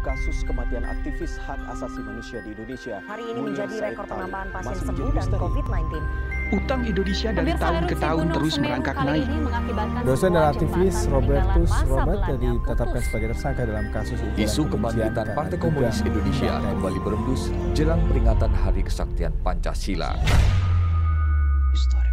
Kasus kematian aktivis hak asasi manusia di Indonesia. Hari ini menjadi rekor penambahan pasien sembuh dan misteri. COVID-19. Utang Indonesia dari tahun ke tahun terus merangkak naik. Dosen dan aktivis Robertus Robert ditetapkan sebagai tersangka dalam kasus Isu kebangkitan Partai Komunis Indonesia kembali berembus jelang peringatan Hari Kesaktian Pancasila. History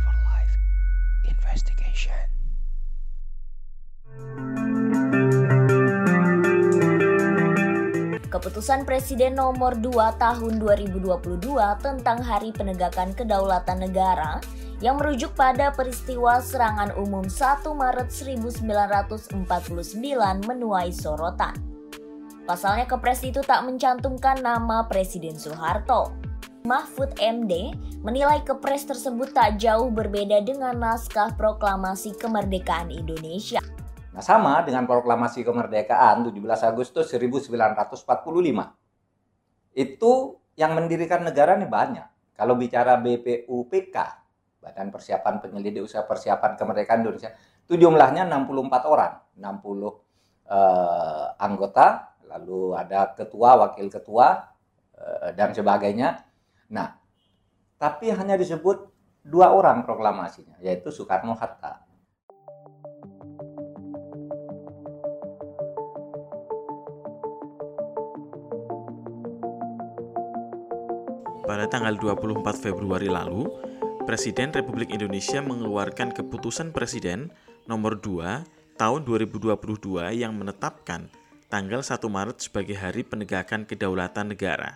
Keputusan Presiden nomor 2 tahun 2022 tentang Hari Penegakan Kedaulatan Negara yang merujuk pada peristiwa serangan umum 1 Maret 1949 menuai sorotan. Pasalnya kepres itu tak mencantumkan nama Presiden Soeharto. Mahfud MD menilai kepres tersebut tak jauh berbeda dengan naskah proklamasi kemerdekaan Indonesia. Nah, sama dengan proklamasi kemerdekaan 17 Agustus 1945. Itu yang mendirikan negara nih banyak. Kalau bicara BPUPK, Badan Persiapan Penyelidik Usaha Persiapan Kemerdekaan Indonesia, itu jumlahnya 64 orang, 60 eh, anggota, lalu ada ketua, wakil ketua, eh, dan sebagainya. Nah, tapi hanya disebut dua orang proklamasinya, yaitu Soekarno-Hatta. Pada tanggal 24 Februari lalu, Presiden Republik Indonesia mengeluarkan keputusan Presiden nomor 2 tahun 2022 yang menetapkan tanggal 1 Maret sebagai Hari Penegakan Kedaulatan Negara.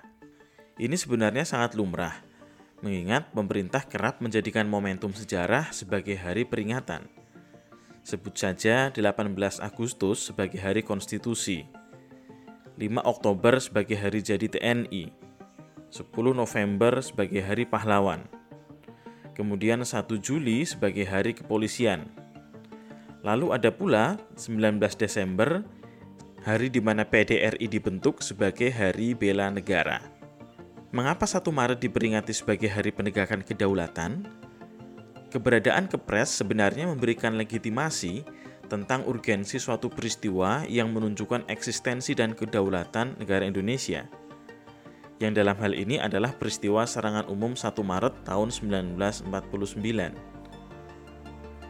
Ini sebenarnya sangat lumrah, mengingat pemerintah kerap menjadikan momentum sejarah sebagai hari peringatan. Sebut saja 18 Agustus sebagai Hari Konstitusi, 5 Oktober sebagai Hari Jadi TNI, 10 November sebagai Hari Pahlawan, kemudian 1 Juli sebagai Hari Kepolisian. Lalu ada pula 19 Desember, hari di mana PDRI dibentuk sebagai Hari Bela Negara. Mengapa 1 Maret diperingati sebagai Hari Penegakan Kedaulatan? Keberadaan Kepres sebenarnya memberikan legitimasi tentang urgensi suatu peristiwa yang menunjukkan eksistensi dan kedaulatan negara Indonesia – yang dalam hal ini adalah peristiwa serangan umum 1 Maret tahun 1949.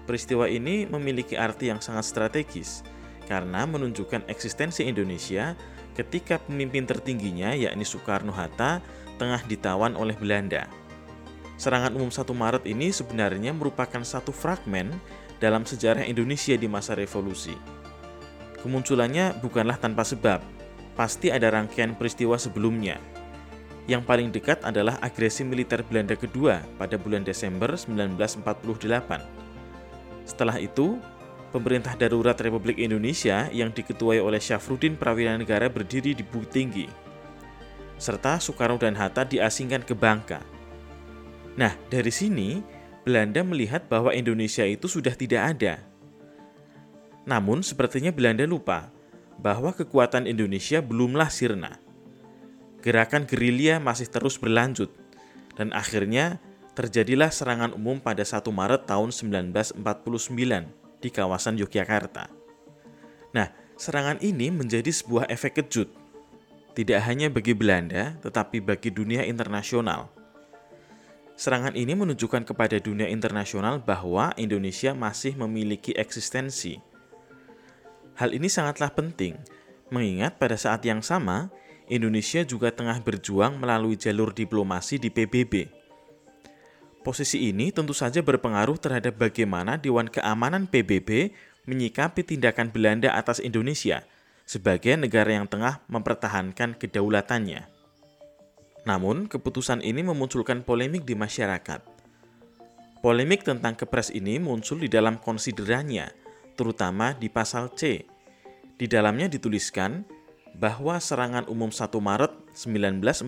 Peristiwa ini memiliki arti yang sangat strategis karena menunjukkan eksistensi Indonesia ketika pemimpin tertingginya yakni Soekarno-Hatta tengah ditawan oleh Belanda. Serangan umum 1 Maret ini sebenarnya merupakan satu fragmen dalam sejarah Indonesia di masa revolusi. Kemunculannya bukanlah tanpa sebab, pasti ada rangkaian peristiwa sebelumnya, yang paling dekat adalah agresi militer Belanda kedua pada bulan Desember 1948. Setelah itu, pemerintah darurat Republik Indonesia yang diketuai oleh Syafruddin Prawira berdiri di Bukit Tinggi, serta Soekarno dan Hatta diasingkan ke Bangka. Nah, dari sini Belanda melihat bahwa Indonesia itu sudah tidak ada. Namun, sepertinya Belanda lupa bahwa kekuatan Indonesia belumlah sirna gerakan gerilya masih terus berlanjut dan akhirnya terjadilah serangan umum pada 1 Maret tahun 1949 di kawasan Yogyakarta. Nah, serangan ini menjadi sebuah efek kejut. Tidak hanya bagi Belanda, tetapi bagi dunia internasional. Serangan ini menunjukkan kepada dunia internasional bahwa Indonesia masih memiliki eksistensi. Hal ini sangatlah penting, mengingat pada saat yang sama Indonesia juga tengah berjuang melalui jalur diplomasi di PBB. Posisi ini tentu saja berpengaruh terhadap bagaimana Dewan Keamanan PBB menyikapi tindakan Belanda atas Indonesia sebagai negara yang tengah mempertahankan kedaulatannya. Namun, keputusan ini memunculkan polemik di masyarakat. Polemik tentang kepres ini muncul di dalam konsiderannya, terutama di pasal C. Di dalamnya dituliskan bahwa serangan umum 1 Maret 1949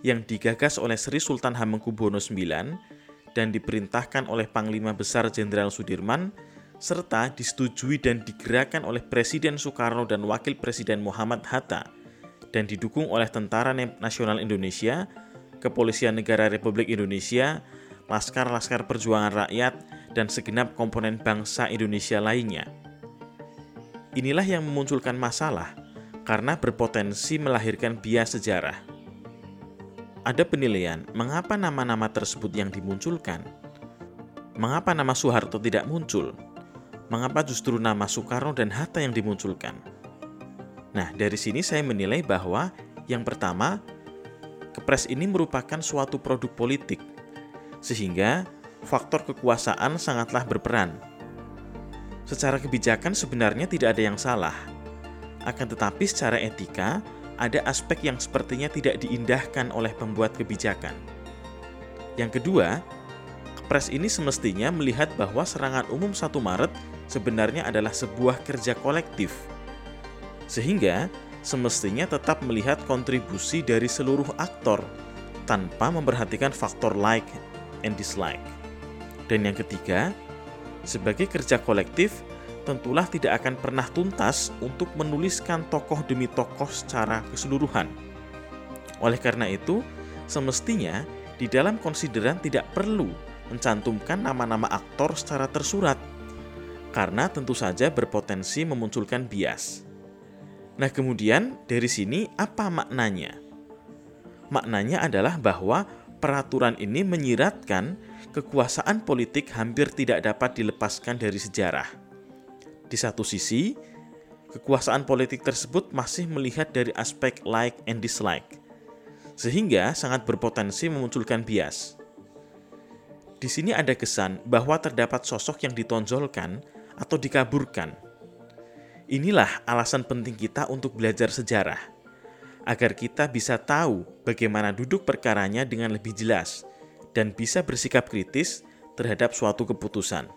yang digagas oleh Sri Sultan Hamengkubuwono IX dan diperintahkan oleh Panglima Besar Jenderal Sudirman serta disetujui dan digerakkan oleh Presiden Soekarno dan Wakil Presiden Muhammad Hatta dan didukung oleh Tentara Nasional Indonesia, Kepolisian Negara Republik Indonesia, laskar-laskar perjuangan rakyat, dan segenap komponen bangsa Indonesia lainnya. Inilah yang memunculkan masalah karena berpotensi melahirkan bias sejarah. Ada penilaian mengapa nama-nama tersebut yang dimunculkan. Mengapa nama Soeharto tidak muncul? Mengapa justru nama Soekarno dan Hatta yang dimunculkan? Nah, dari sini saya menilai bahwa yang pertama, kepres ini merupakan suatu produk politik sehingga faktor kekuasaan sangatlah berperan. Secara kebijakan sebenarnya tidak ada yang salah, akan tetapi secara etika ada aspek yang sepertinya tidak diindahkan oleh pembuat kebijakan. Yang kedua, Kepres ini semestinya melihat bahwa serangan umum 1 Maret sebenarnya adalah sebuah kerja kolektif. Sehingga semestinya tetap melihat kontribusi dari seluruh aktor tanpa memperhatikan faktor like and dislike. Dan yang ketiga, sebagai kerja kolektif, tentulah tidak akan pernah tuntas untuk menuliskan tokoh demi tokoh secara keseluruhan. Oleh karena itu, semestinya di dalam konsideran tidak perlu mencantumkan nama-nama aktor secara tersurat, karena tentu saja berpotensi memunculkan bias. Nah, kemudian dari sini apa maknanya? Maknanya adalah bahwa peraturan ini menyiratkan kekuasaan politik hampir tidak dapat dilepaskan dari sejarah. Di satu sisi, kekuasaan politik tersebut masih melihat dari aspek like and dislike, sehingga sangat berpotensi memunculkan bias. Di sini ada kesan bahwa terdapat sosok yang ditonjolkan atau dikaburkan. Inilah alasan penting kita untuk belajar sejarah agar kita bisa tahu bagaimana duduk perkaranya dengan lebih jelas dan bisa bersikap kritis terhadap suatu keputusan.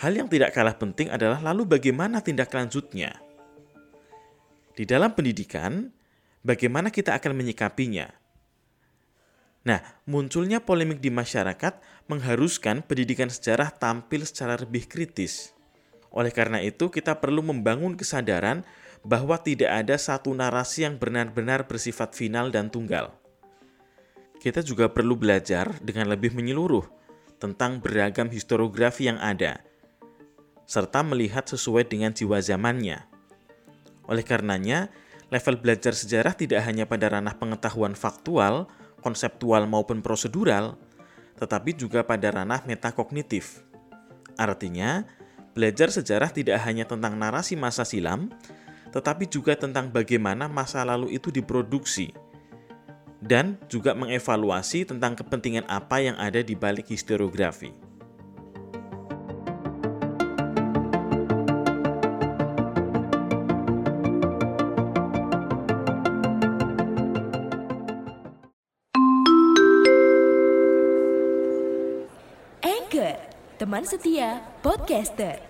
Hal yang tidak kalah penting adalah lalu bagaimana tindak lanjutnya. Di dalam pendidikan, bagaimana kita akan menyikapinya? Nah, munculnya polemik di masyarakat mengharuskan pendidikan sejarah tampil secara lebih kritis. Oleh karena itu, kita perlu membangun kesadaran bahwa tidak ada satu narasi yang benar-benar bersifat final dan tunggal. Kita juga perlu belajar dengan lebih menyeluruh tentang beragam historiografi yang ada, serta melihat sesuai dengan jiwa zamannya. Oleh karenanya, level belajar sejarah tidak hanya pada ranah pengetahuan faktual, konseptual maupun prosedural, tetapi juga pada ranah metakognitif. Artinya, belajar sejarah tidak hanya tentang narasi masa silam, tetapi juga tentang bagaimana masa lalu itu diproduksi dan juga mengevaluasi tentang kepentingan apa yang ada di balik historiografi. Teman setia podcaster.